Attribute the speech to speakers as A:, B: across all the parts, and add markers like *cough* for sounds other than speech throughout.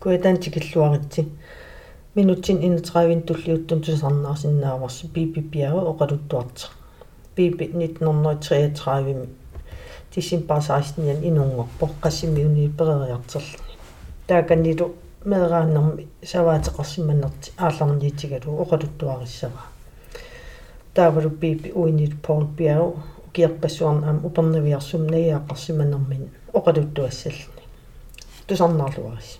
A: kuitaantikilluaritsi minutsin 31 tulliuttun tusarnaarsinnaavарси пипипиару оқалуттуарта пипи 1933 тисимпаасаасниан инунгорпо qassimiuni перериартерли тааканнилу мерааннэрми саваатеқарсиманнерти аалларниитигалу оқалуттуариссава таавалу пипи уинит пол пиару киерпассуарна ам упернавиарсум наяақарсиманермин оқалуттуассаллни тусарнаарлуарис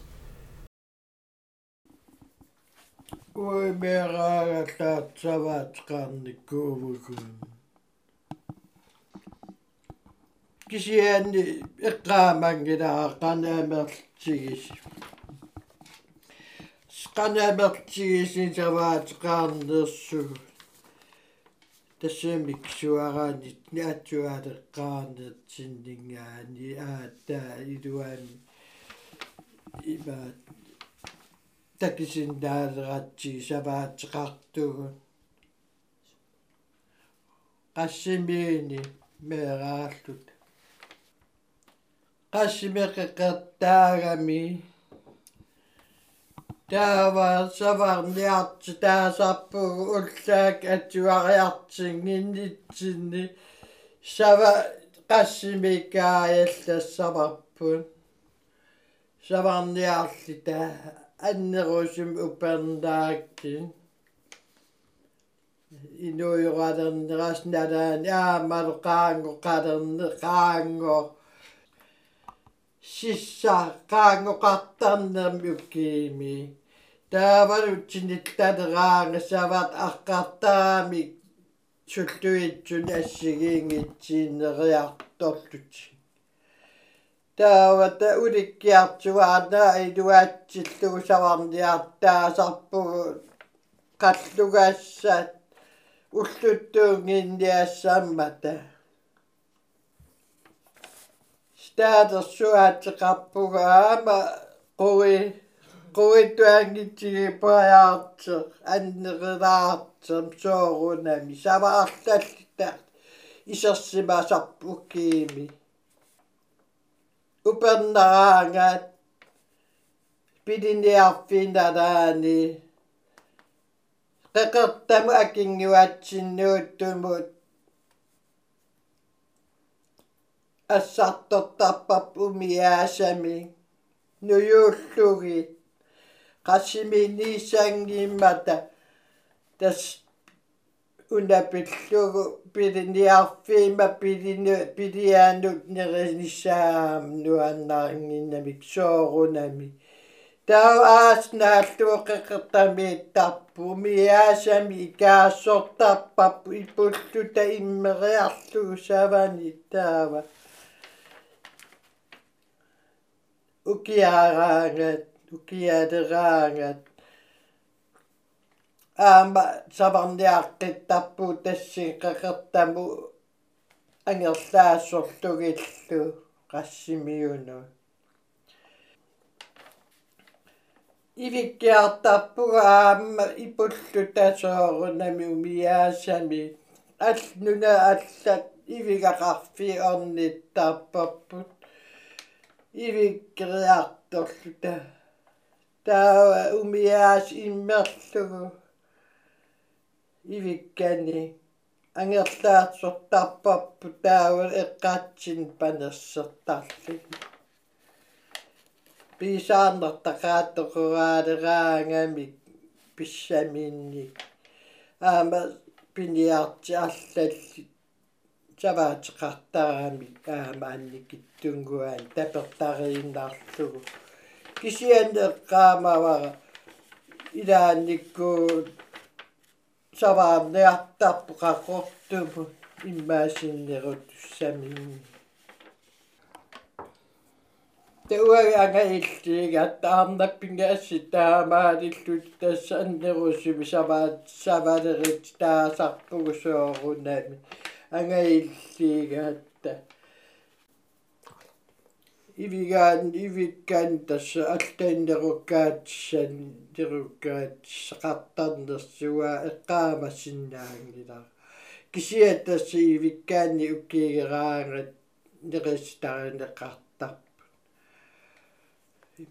B: ой мераагаллаат саваатеқарникуувгуун кисианни эққаамангилаа қанаамерлтигис qanamertigisi savaatiqaarnersugu тассамик суараанит наатсуаалеққарнерсиннингаани аатаа илуаани ибаат такисиннаалератси саваатеқартугу qassimiini meeraallут qassimeqeqertaagami таава саварниарти таасарпугу уллаак атсуариартингиннитсинни сава qassимикааяллассаварпун саварниарли таа аннерусум уперндаакти инуйорадернерасналаан аамал qaango qalerне qaango сисса qaango qartarnermi уккиими таавалутсиниллалераангасаваат аққартаами суллуитсун ассигиингитсиинериарторлут таавата уликкиартуаанаа илуаатсиллугу саварниартаасарпугу қаллугаассаат уллуттуунгинниассааммата стаадерсуаатеқарпугаама қуи quituangitigi pajaarter annerelaarter soorunami savaarlallita isersimasarpukkiimi upernaraangaat piliniarfinalaani qeqertamu akinguatsinnuuttumut ассартортарпап умиаасами нуюуллугит qassimiiniissangimata tas unapillugu piliniarfiima pilinu piliaanut nerinissaam nuannaaringinnamik soorunami tau aasnaalluoqeqertami tarpumi aasami ikaassortarpappu ipulluta immeriarlugu savani taava ukiaraangat tukiaderaangat аама саварниаққиттарпу тассиқақертаму ангерлаассорлугиллу qassimiunu ивиккиартарпуга аама ипуллу тасоорунами умиаасами. Аллуна аллат ивигақарфи орниттарпарпут ивиккериарторлута таава умиаас иммерлугу ивиккани ангерлаартсортарпарпу таава эққаатсин панерсертарли писааннартақааттоқураалераангами писсаминни. Аама пиниарти аллалли. Саваатеқартарами аама анникиттунгуаан тапертарииннаарлугу кисианеққаамавара илаанникку саваарниартарпу қаққортуму иммаасиннерут туссамин тэуаги ангаиллига таарнаппингаасси таамаалиллут тасса аннерусуми саваат савалерит таасарпугу соорунами ангаиллигаатта ивигаан ивиккаан тасса алтаиннеруккаатсан тируккаатсақартарнерсуа эққаамассиннаангила кисиа тасса ивиккаани уккигераангат неристаринеқартарп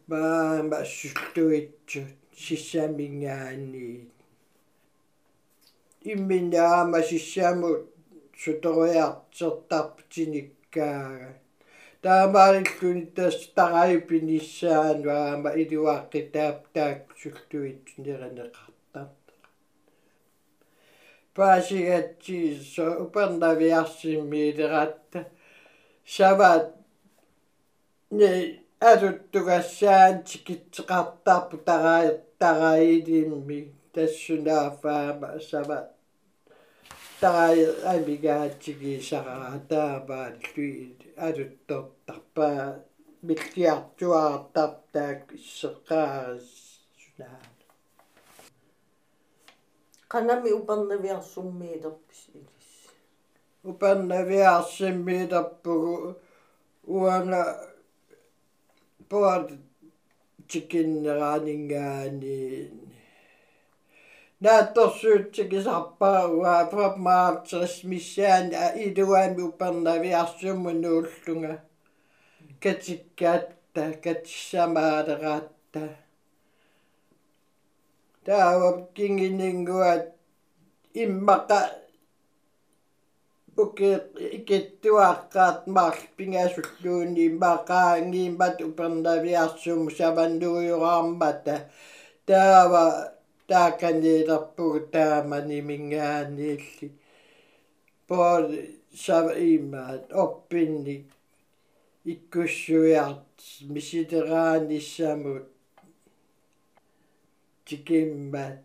B: маама суллуитсу сиссаамингаани имминаама сиссааму суториартертарпутиниккаага таамааллуни тас тарайпиниссаану аама илуааққи таап таак суллуит неренеқартар паасигатси со упернавиарсиммиилератта сават не асуттугассаан тикитсеқартарпу тараа тараилимми тассунаафаама сават таи амигаатиги сараатааваа луи алуттортарпаа миллиартуаартар таак иссеққаарис сунаа
A: qanami uparnaviarsummiilerpis ilis
B: uparnaviarsimmiilerpugu uanga puat chikinneraaningaani наатторсуутсикисарпаа уаа маартэрс миссаани илуаами упернави арсуммунууллунга катиккаатта катиссамаалераатта таава кингинингуат иммака уке икеттуааққаат маарл пингаасуллууни иммақаангииммат упернави арсумму саваннуйораармата таава тааканилерпугу таамани мингаанниилли пол сава имаат оппинни иккуссуиарт миситерааниссамут тикиммаат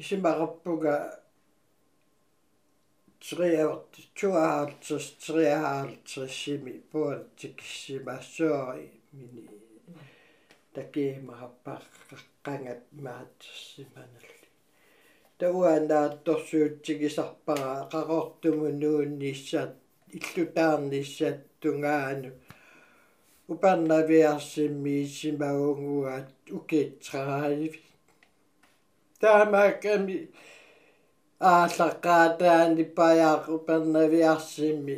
B: исимараппуга триаавт туаалтс триаалтсими пол тикиссимассуари мини такиимараппааққангат маатсиманалли тауааннаатторсуутсигисарпара қақортуму нуунниссаат иллутаарниссаат тунгаану упарнавиарсиммиисимагунгуаат укиитсарааиви таамааками ааллаққаатаани паяақ упарнавиарсимми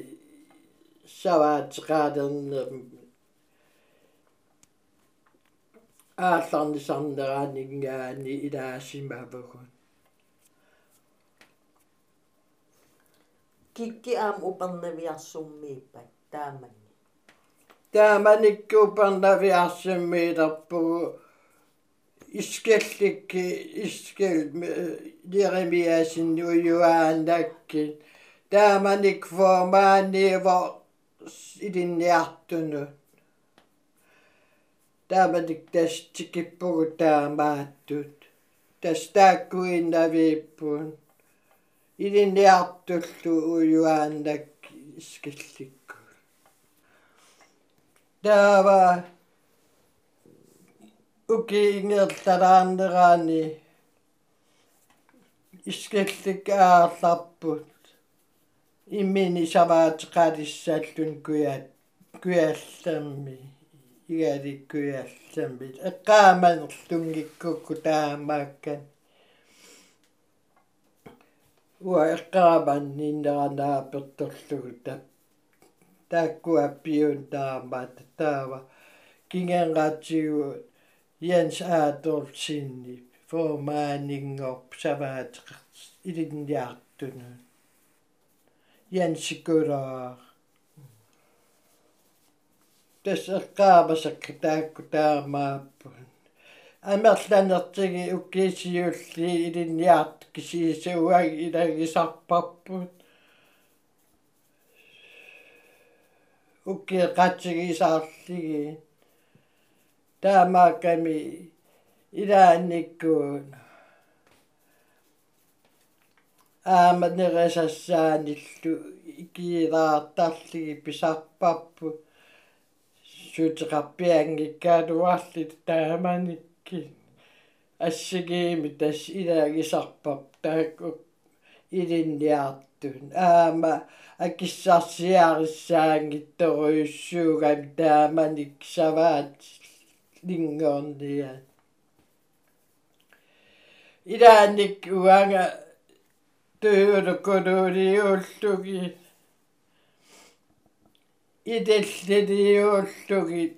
B: саваатеқаалернерм аалларнисарнераанингаани илаасимавагун
A: кикки аам упернавиарсуммииппат таамани
B: тааманиккуупарнавиарсиммиилерпугу искелликки искел леремиасиннуйуааннакки тааманик формааниево илинниартуну тааманик тас тикиппугу таамааттут тас тааккуиннавииппун илинниартуллу уйуааннакки искелликку таава укиингерлалааннераани искеллик аарларпут иммини саваатеқалиссааллун куяат куяалламми игаликкуяалламми эққааманерлунгиккукку таамааккан уа эққааман ниннеранааперторлугу тап тааккуаппиун таамаат таава кингаангаатсигу Jens Adolfsinni formaaninngorp savaatеқар илинниартуну Jens Kuraa тассеққаамасак таакку таамааппун амерланертиги уккиисиулли илинниарт кисиисуаг илагисарпарпут уккиеқатсигисаарлиги таамааками илаанниккуун ааманерасассааниллу икиилаартарлиги писарпарпу сутеқарпиангиккаалуарлит тааманикки. Ассигиими тас илагисарпап таакку. Илинниартун аама акиссарсиариссаангитторуйуссуугами тааманик саваат. Лингоорниа илааник уага төөлуккулуулиуллуги иделлилиууллугит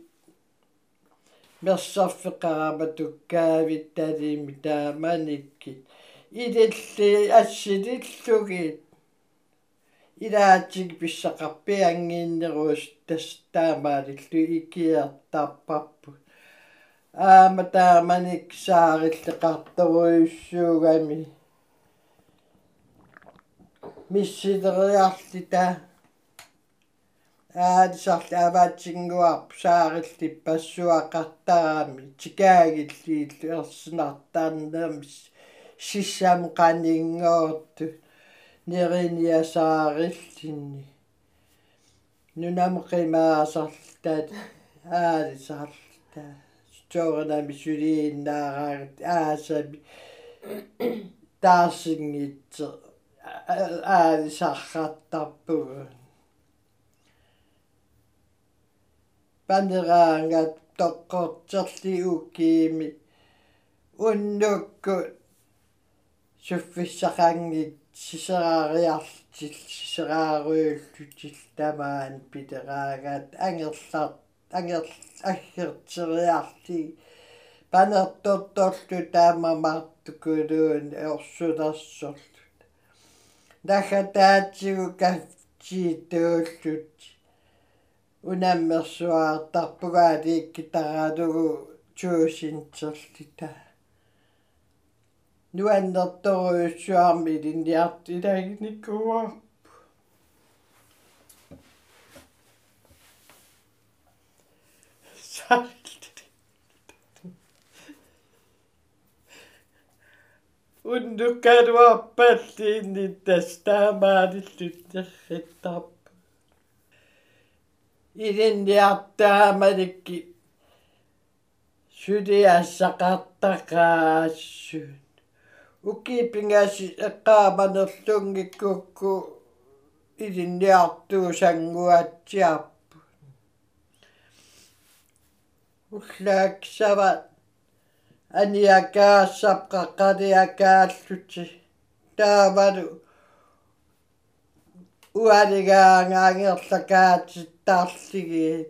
B: мерсарфеқарама туккаавитталиими тааманикки иделли ассилиллугит илаатик писсақарпи ангииннеруус тас таамаалиллу икиартарпарпу аама тааманик саариллеқарторуйуссуугами миссилериарлита аадисарли аваатсингуарп саарилли пассуақартарами тикаагиллииллу ерсинартаарнермис сиссам qaningoortu нерениасаариллинни нунамқимаасарлтат аалисарта стоорнами сулииннаараагат аасами таасингитсе аалисарраттарпугу панераангат тоққортерли уккиими уннукку суффиссақангит сисераариарлтил сисерааруйуллутил тамаан питераагаат ангерлаар ангер аггертериарти панерторторлу таамамаартукулуун орсулерсорлу дахатаатсигу кафчиитууллут унаммерсуаартарпугаалиикки тараалугу чуусинтерлита нуаннерторуйуссуарми линниартилагниккуа ундуккалуарпаллиинни тастаамаалиллутнерриттарп илинниартаамаликки сулиассақартақаассуут уккипингаси эққааманерлунгиккукку илинниартуу сангуатсиарпу уллааксава аниакаассап қаққалиакааллути таавалу уалигаангаангерлакаатиттаарлиги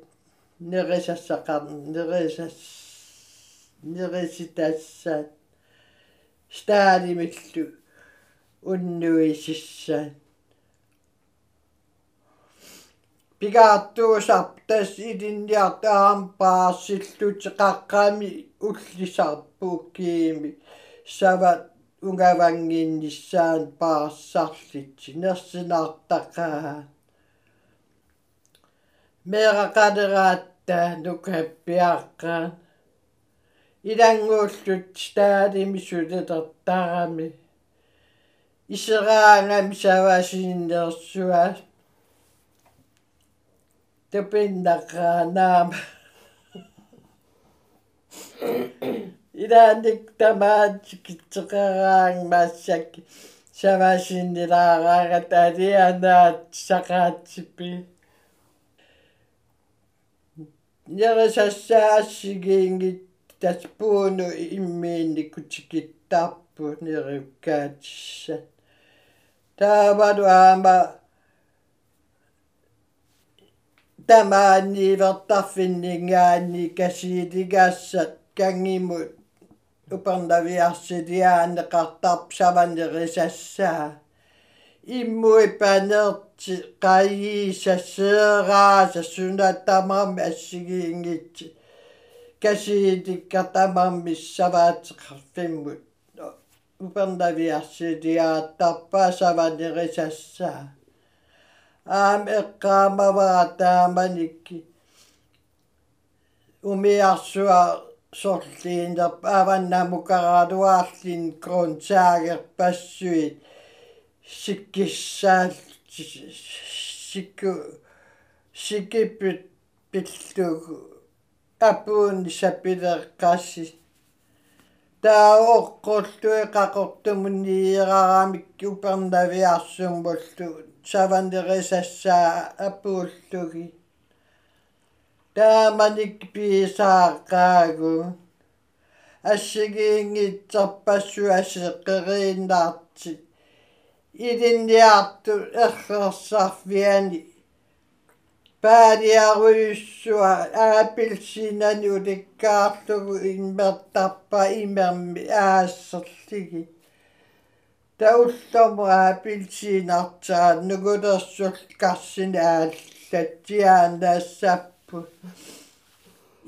B: нерисассақар нерисас нериситассаат стаалимиллу уннуисиссаат пигаартуусарп тас илинниартаам паассиллутеқаққами уллисарпууккиими сават унгавангиннissaан паассарлитси нерсинаартақаа мерақадераатта нукаппиаққаа илангууллут стаалими сулетертарами исераангами савасииннерсуа тепиннаққаанаама илааник тамаатикитсеқараан массак савасииннилаараагат алианаат сақаатсипи Järjestässä ässikiinkin tässä puhunut immiini, kun sekin tappui niin rykkäytissä. Tämä on, vaduhama tämä on niin vertaffinningaani käsitikässä kängimu upandavia sitiään kartapsavan risässään. immuipanertiqayi sasseeraa sassunatamam assigiingit kasiitikkatamam missavaatiqarfimmut upernaviarsiiliaattarpaa savanerisassaa aam eqqaamavaa taamanikki umiarsua sorliinerp aavanna mukaraluarlin kroonsaagerpassuit сиккиссаал сикку сикиппит пиллугу апуунни сапилеққасси тааоққуллуи қақортумунниирарамикки упернавиарсуммуллу савандерисассаа апууллуги тааманик писааққаагу. Ассигиингитсарпассу асеққерииннаарти илинниарту эррерсарфиани paadiaruissua aapilsiinani ulikkaarlugu immertarpa imermi aassерлigi тауллому аапилсиинартаа нугулерсул карсини ааллатсиаанассаппу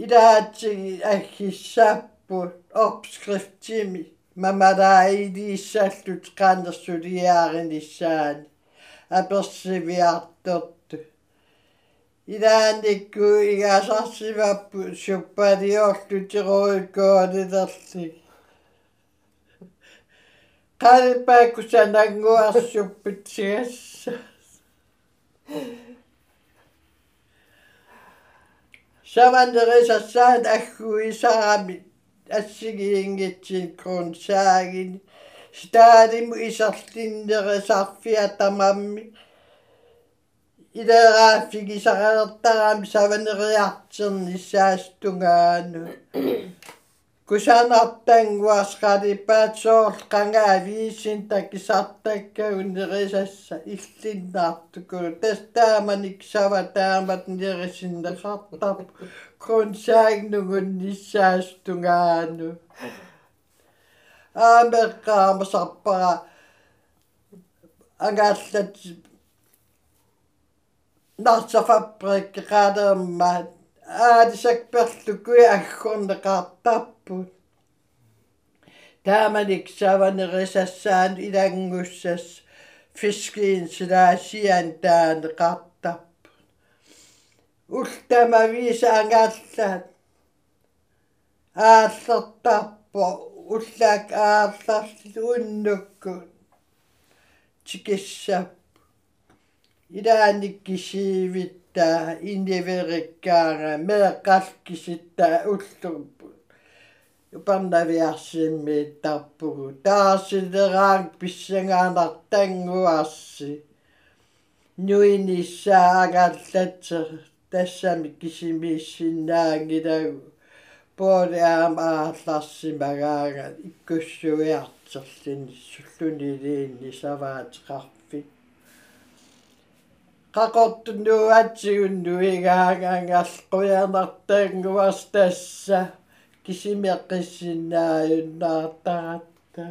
B: илаатсиги аггиссааппу опскрифтими мамалааидииссааллут qaanерсулиааринissaани аперсивиарторту илааникку игаасарсиваппу суппалиорлутируиккоолилерлиг qalipaakusananguarsupput sigassa savanderisassaat agguisarami ассигиингитсин крунсаагини стаалиму исерлиннерисарфиа тамамми илерааффигисараертарами саванериартернissaastungaaну кусаанартангуасqalippaat soorl qangaaviisin takisartakkagun nerisassa illinnaartuku tastaamanik sava taamat nerisinneqartar krunsaagnugun nissaastungaanu aameqqaamasarpara angaallat narsafabrikke qaaleermaat аадисакперлукуи аггорнеқартарпут тааманик саванерисассаан илангуссас фискиин силаасиан таанеқартарпут Ултамависа ангааллаат ааллертарпо уллаак аалларли уннукку тикиссап илааник кисиивит таа иннивериккаара меэққалкиситта уллурпу упарнавиарсимми тарпугу таасилераак писсангаанартангуарси нуиниссаагаллатсер тассами кисимииссиннаангилагу поолиаам аалларсимагаага иккуссуиартерлини суллунилиинни саваатеқар qaqortunuatsigunnuigaagangalquyanartaanguas tassa kisimiaqqissinnaayunnaartaratta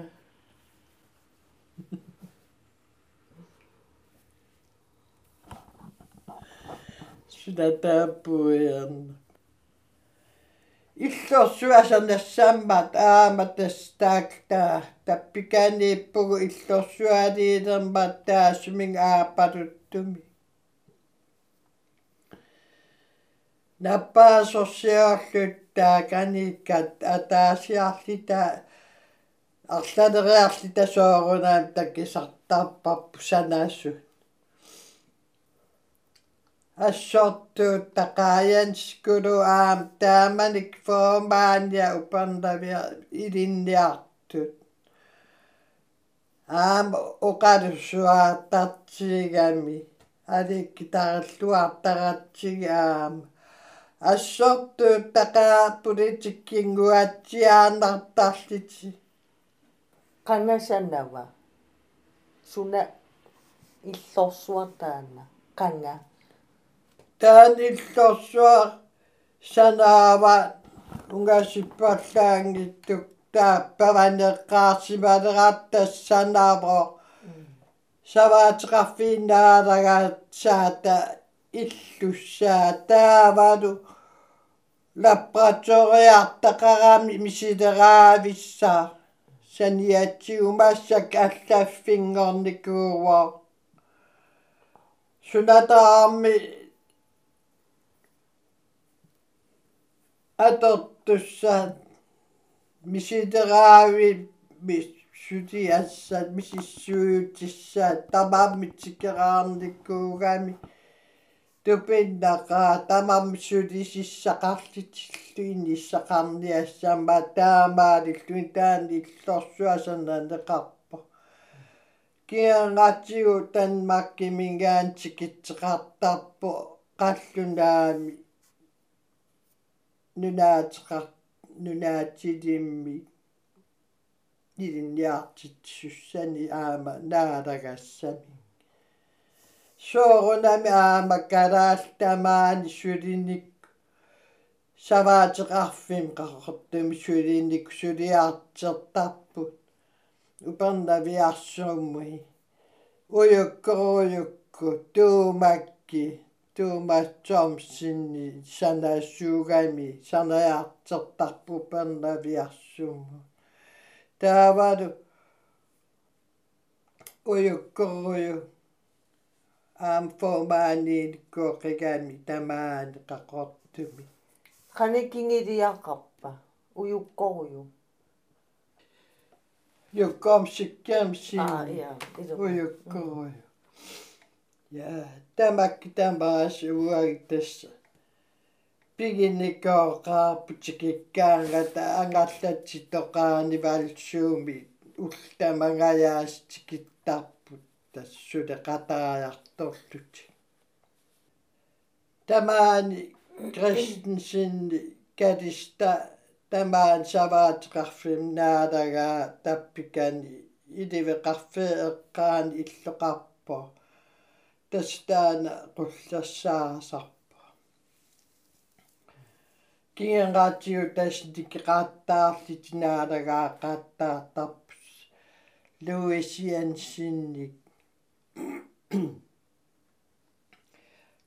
B: sunataappuiarna иллорсуасернассааммат ааматас таактаа таппикаанииппугу иллорсуалиилермат таасумин ааппалуттуми наппаасорсиорлут тааканиккат атаасиарлита арланериарлита соорунаам таккисартарпарпу санаассут ассортуут тақааянскулу аам тааманик формаания упернавиа илинниартут аам оқалуссуаартартигами аликки тараллуартаратсиги аама ассортуут тақаа политиккингуатсиаанартарлити
A: qangasanava tähän iltossua sanava
B: unga sippallaangittu taappavanne qaassimanerattes sanavo savaatiqarfiinnaaragaatsaata illussaa taavanu laboratoriartaqarami misileraavissa saniatsiumaassak allaaffinngernikuuwa sunataarmi атортуссаат мисилераави мис сутиассаат мисиссуутиссаат тамааммитсикераарниккуугаами тупиннақаа тамамсулисиссақарлитиллу инниссақарниассаама таамаалиллуин таани иллорсуасернанеқарпа киангатсигу танмаккимингаантикитсеқартарпу қаллунаами нунаатеқар нунаатилимми илинниартит суссани аама наалагассами soorunami aamakalaalltamaani sulinik savaatiqarfim qaqortumi sulinik suliaartertarput upernaviarsuummui uyukkoruyukku tuumakki tuumatsoormsinni sanasuugami sanajaartertarpu upernaviarsuummu taavalu uyukkoruyu aam formaaniinikkuoqigami tamaani qaqortumi
A: qanikingiliaqarpa uyukkoruyu
B: yukkom sikkiam sin
A: aa ja
B: uyukkoruyu ja tamakki tamaas uagitassa piginnikooqaarputikikkaangata angallatsitoqaanivalsuumi ултамангаяас тикиттарпут тассуле qataajartorluti tamaani Christensenni kadista tamaan savaatiqarfim naalagaa tappikani iliveqarfeeqqaani illoqarpo tastaana qullassaarsarpo kingenraatigu tasnikiqaattaarlit naalagaa qaattaartarpus Louisiansinnik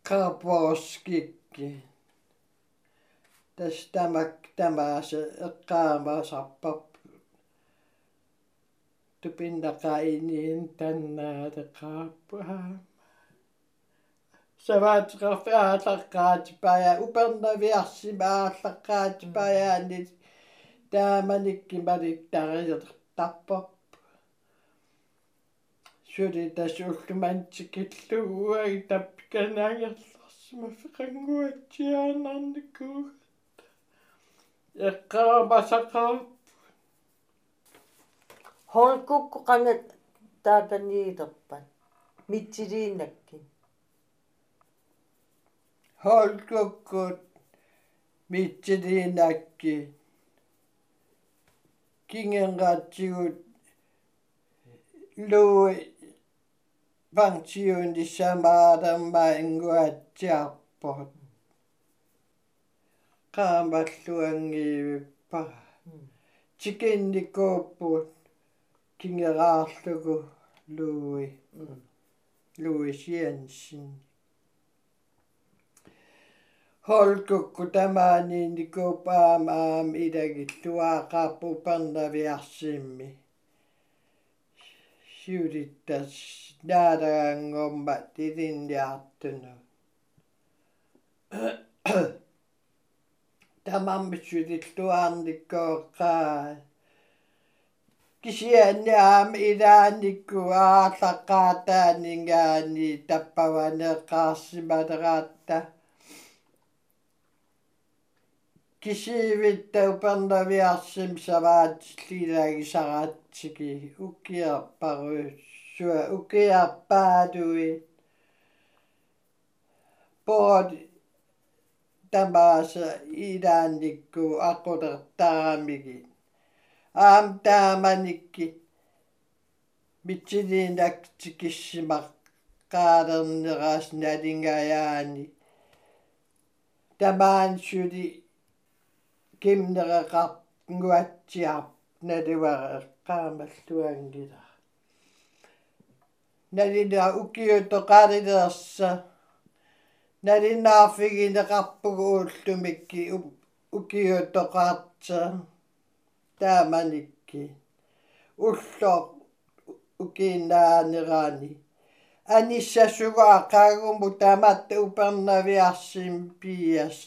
B: Karposkikki tastamak tamaase eqqaamaasarpap tupinnaqainiin tannaateqaappuhaa savaatiqarfi aallaqqaatipaya upernaviarsima aallaqqaatipayaani taamanikki malittarisertarpap suli tasullumantikilluguai tappikanaangerlarsima fiqanguatsiaanarnikkuuga eqqaamasaqa
A: holkukku qangat taakaniilerpat mitsiliinakki
B: holkukkut mitsiliinakki kingenraatsigut lui pangsiunissamaaramma inguatsiarpot qaamalluangiivippa tikinnikoopput kingeraarlugu lui Louisiansin holkukku tamaaniinnikuupaam aam ilagilluaaqaappu parnaviarsimmi siulittas naalaangorma tilinniartunu *coughs* tamammissulilluaarnikkooqqaa kisianni aam ilaanikku aallaqaataaningaani tappavaneqqaarsimaleraata kisiivitta upernaviarsim savaatillilaagisaraatсики ukkiarparuussua ukkiarpaalui pod tamaasa ilaannikku aqulertaramigi aam кимнереқартэн гуатсиарп налуареққаамаллуангила налина укиуто қалилерса налинаарфигинеқарпугу ууллумикки укиуто қаартса тааманикки уллоо укииннаанераани аниссасуга қаагумму таамаатта упернавиарсим пиас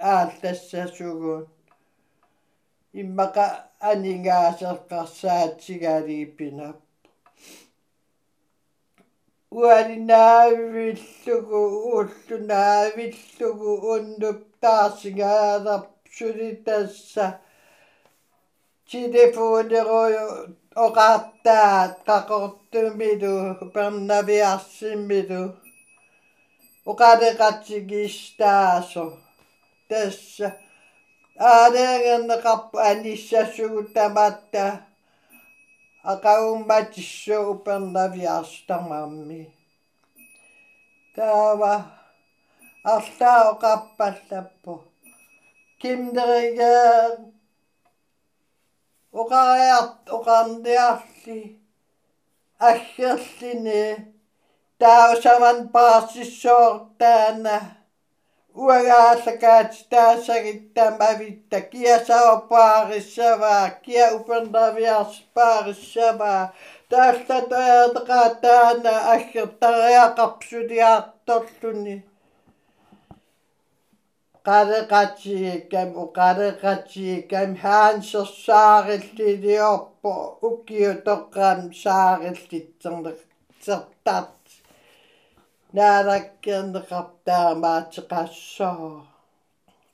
B: anissasugu aqaagumu tamatta upernaviarsim pias aaltassasugun immaqa aningaaserqarsaatigaliipinap ualinaavillugu uullunaavillugu unnup taarsigaalarp sulitassa tässä ääreen rappanissa suutamatta akaumatissa upennaviastamammi. Täällä altaa on kappastappu. Kinderikä ukaajat ukandiasti ähkästi niin. Tää osavan paasissa on tänään. Уагааллакаат таасагиттамавитта киасаоппаарissavaa киа упернавиарс паарissavaa тааллатояатеқаатаана аггертариақарпсулиаарторлуни qareqatiikam uqareqatiikam haansерсаариллилиорпо уккиутоққаам саариллитсернеқ сертаат наалаккернеқартаамаатеқассоо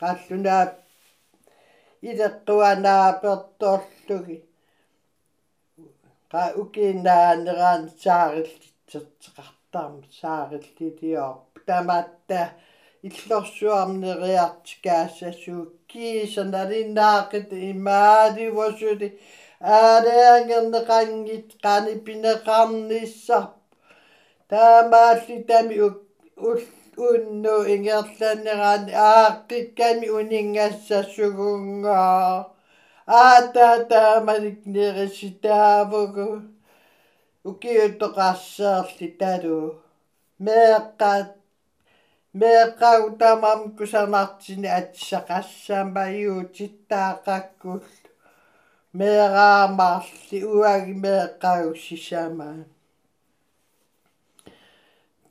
B: қаллунаа илеққуанааперторлуги qa ukinaaneraан саариллитсертеқартаам саариллилиорп тамаатта иллорсуарнериартикаассасуу кисаналиннаақит имаадивасули аалеангернеқангит қани пинеқарниссар таамаалли тами унну ингерланнераани ааққикками унингассассугунгаа аатаатааманик нериситаавугу укиуттоқарсаерли талу меэққаат меэққагутамам кусанартини атсақассаама иутиттаақаккул меэраамаарли уаги меэққагуссисаамаа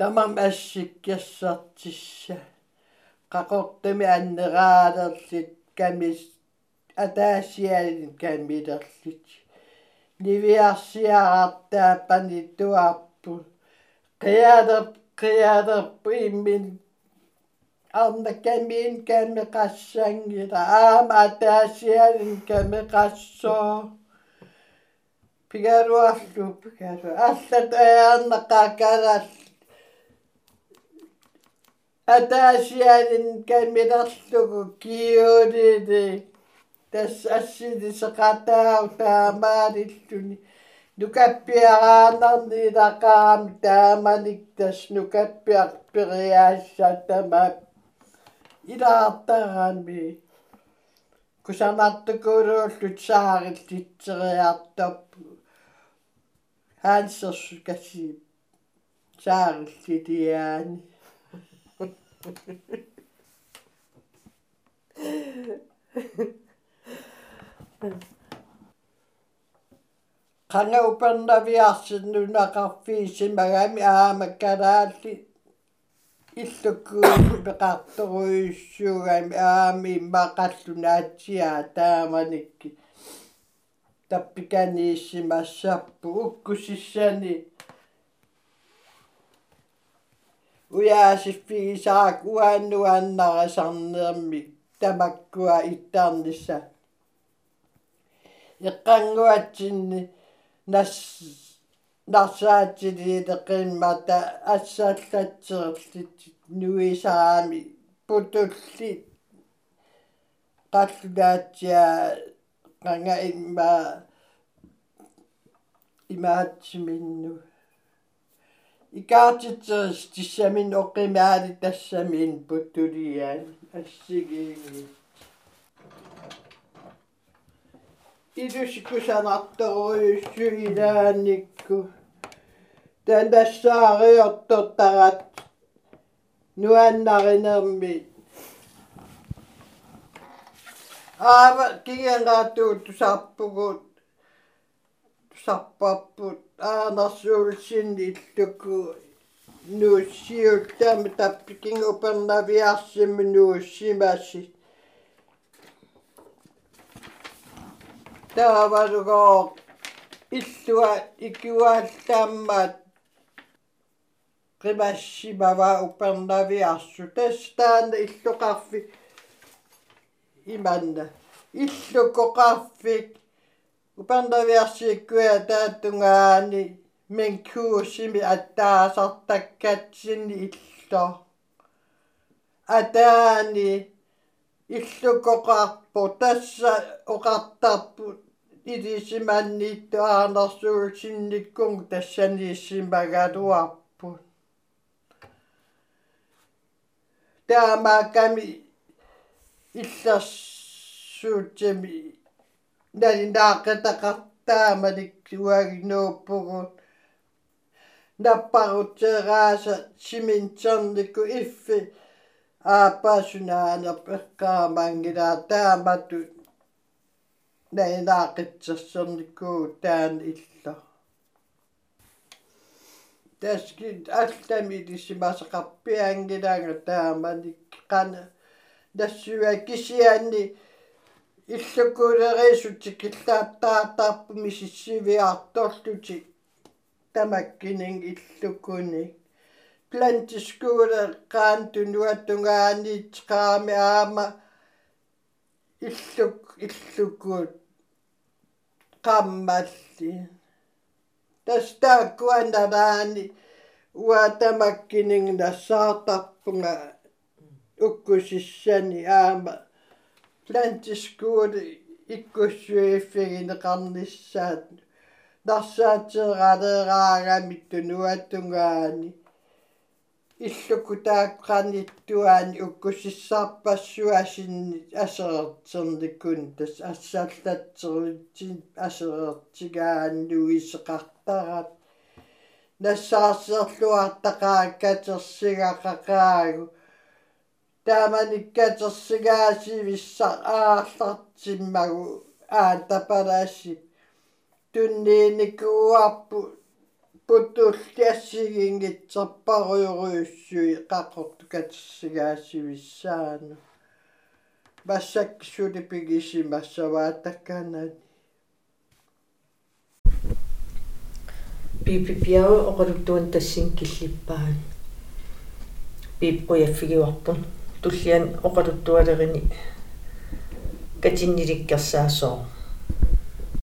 B: тамам ассиккерсартисса қақортами аннераалерлит камис атаасиалин камилерлит нивиарсиараартааппани туарпу қиадер қиадерпу иммин арна камин каме qassangila aama ataasialin kame qassoo pigaruarlu pigaru аллат аярнаққакалал атаасиалин камилерлугу киулили тас ассили сеқатаау таамаалиллуни нукаппиараанарни илақаами тааманик тас нукаппиарпериаассаатамаа илаартараами кусанартукуулууллут саариллитсериартоп хансерсу касси саариллитиаани qanga upernaviarsinnunaqarfiisimagami aamakalaалли иллуккуи пеқарторуйуссуугами аами иммақаллунаатсиаа тааманикки таппиканииссимассарпу уккусиссани уяасиффигисаак уааннуааннарасарнеэрми тамаккуа иттаарнисса эққангуатсинни нас нарсаатсилиитеқиммата ассааллатсерерлит нуисаами путулли қаллунаатсиа qanga imma имаатсиминну икаатитсерис тиссамин оққимаали тассамин путтулиаан ассигиинги илусикусанарторуйуссуилааникку тандассаариортортарат нуаннаринерми аава кигенгаатуут тусаарпугут Тусарпарпут аанарсуулсинни иллуку нууссиултаами таппикин упернавиарсимми нууссимаси таавалугоо иллуа икуааллааммаат qimассимава упернавиарсу тастаана иллуқарфи иманна. Иллукоқарфик упернавиарсиккуя тааттунгаани менкуусими аттаасартаккатсини илло. Атаани иллукоқарпу тасса оқартарпу илисиманниитту аанерсуусинниккун тассанииссимагалуарпу таамааками иллерсуутсами налинаақатақартааманик уагинууппугут наппарутерааса симинтернику иффи аапаасунаанерпеккаамаангилаа таамату наинаақитсерсерникуу таан илла таскит аллами лисимасақарпиангилаага тааманик қана нассуа кисианни иллукуулерисутик киллааттаатаарпу мисиссивиарторлути тамаккинин иллукуни плантискууле qaан тунуаттунгаани qaami аама. Иллук иллукуут qammalli тастааккуанараани уатамаккинин нассаартарпунга. Уккусиссани аама плантискууле иккуссуиффигинеқарниссаат нарсаатералераагамит тунуаттунгаани иллуку тааққаниттуаани уккусиссаарпассуасинни асерертерникун тас ассааллатсерутсин асерертигааннуисеқартарат нассаассерлуартақааккатерсигақақаагу тааманиккатерсигаасивисса аарлартиммагу аатапалаасси туннииникууарпу путуллиассигингитсерпаруйоруйуссуи қаққортукатерсигаасивиссаану массаксули пигисимассаваатакканани
A: пипипиау оқалуттуан тассин киллиппаан пиппуяффигиуарпун туллиан оқалуттуалерини катинниликкерсаасоо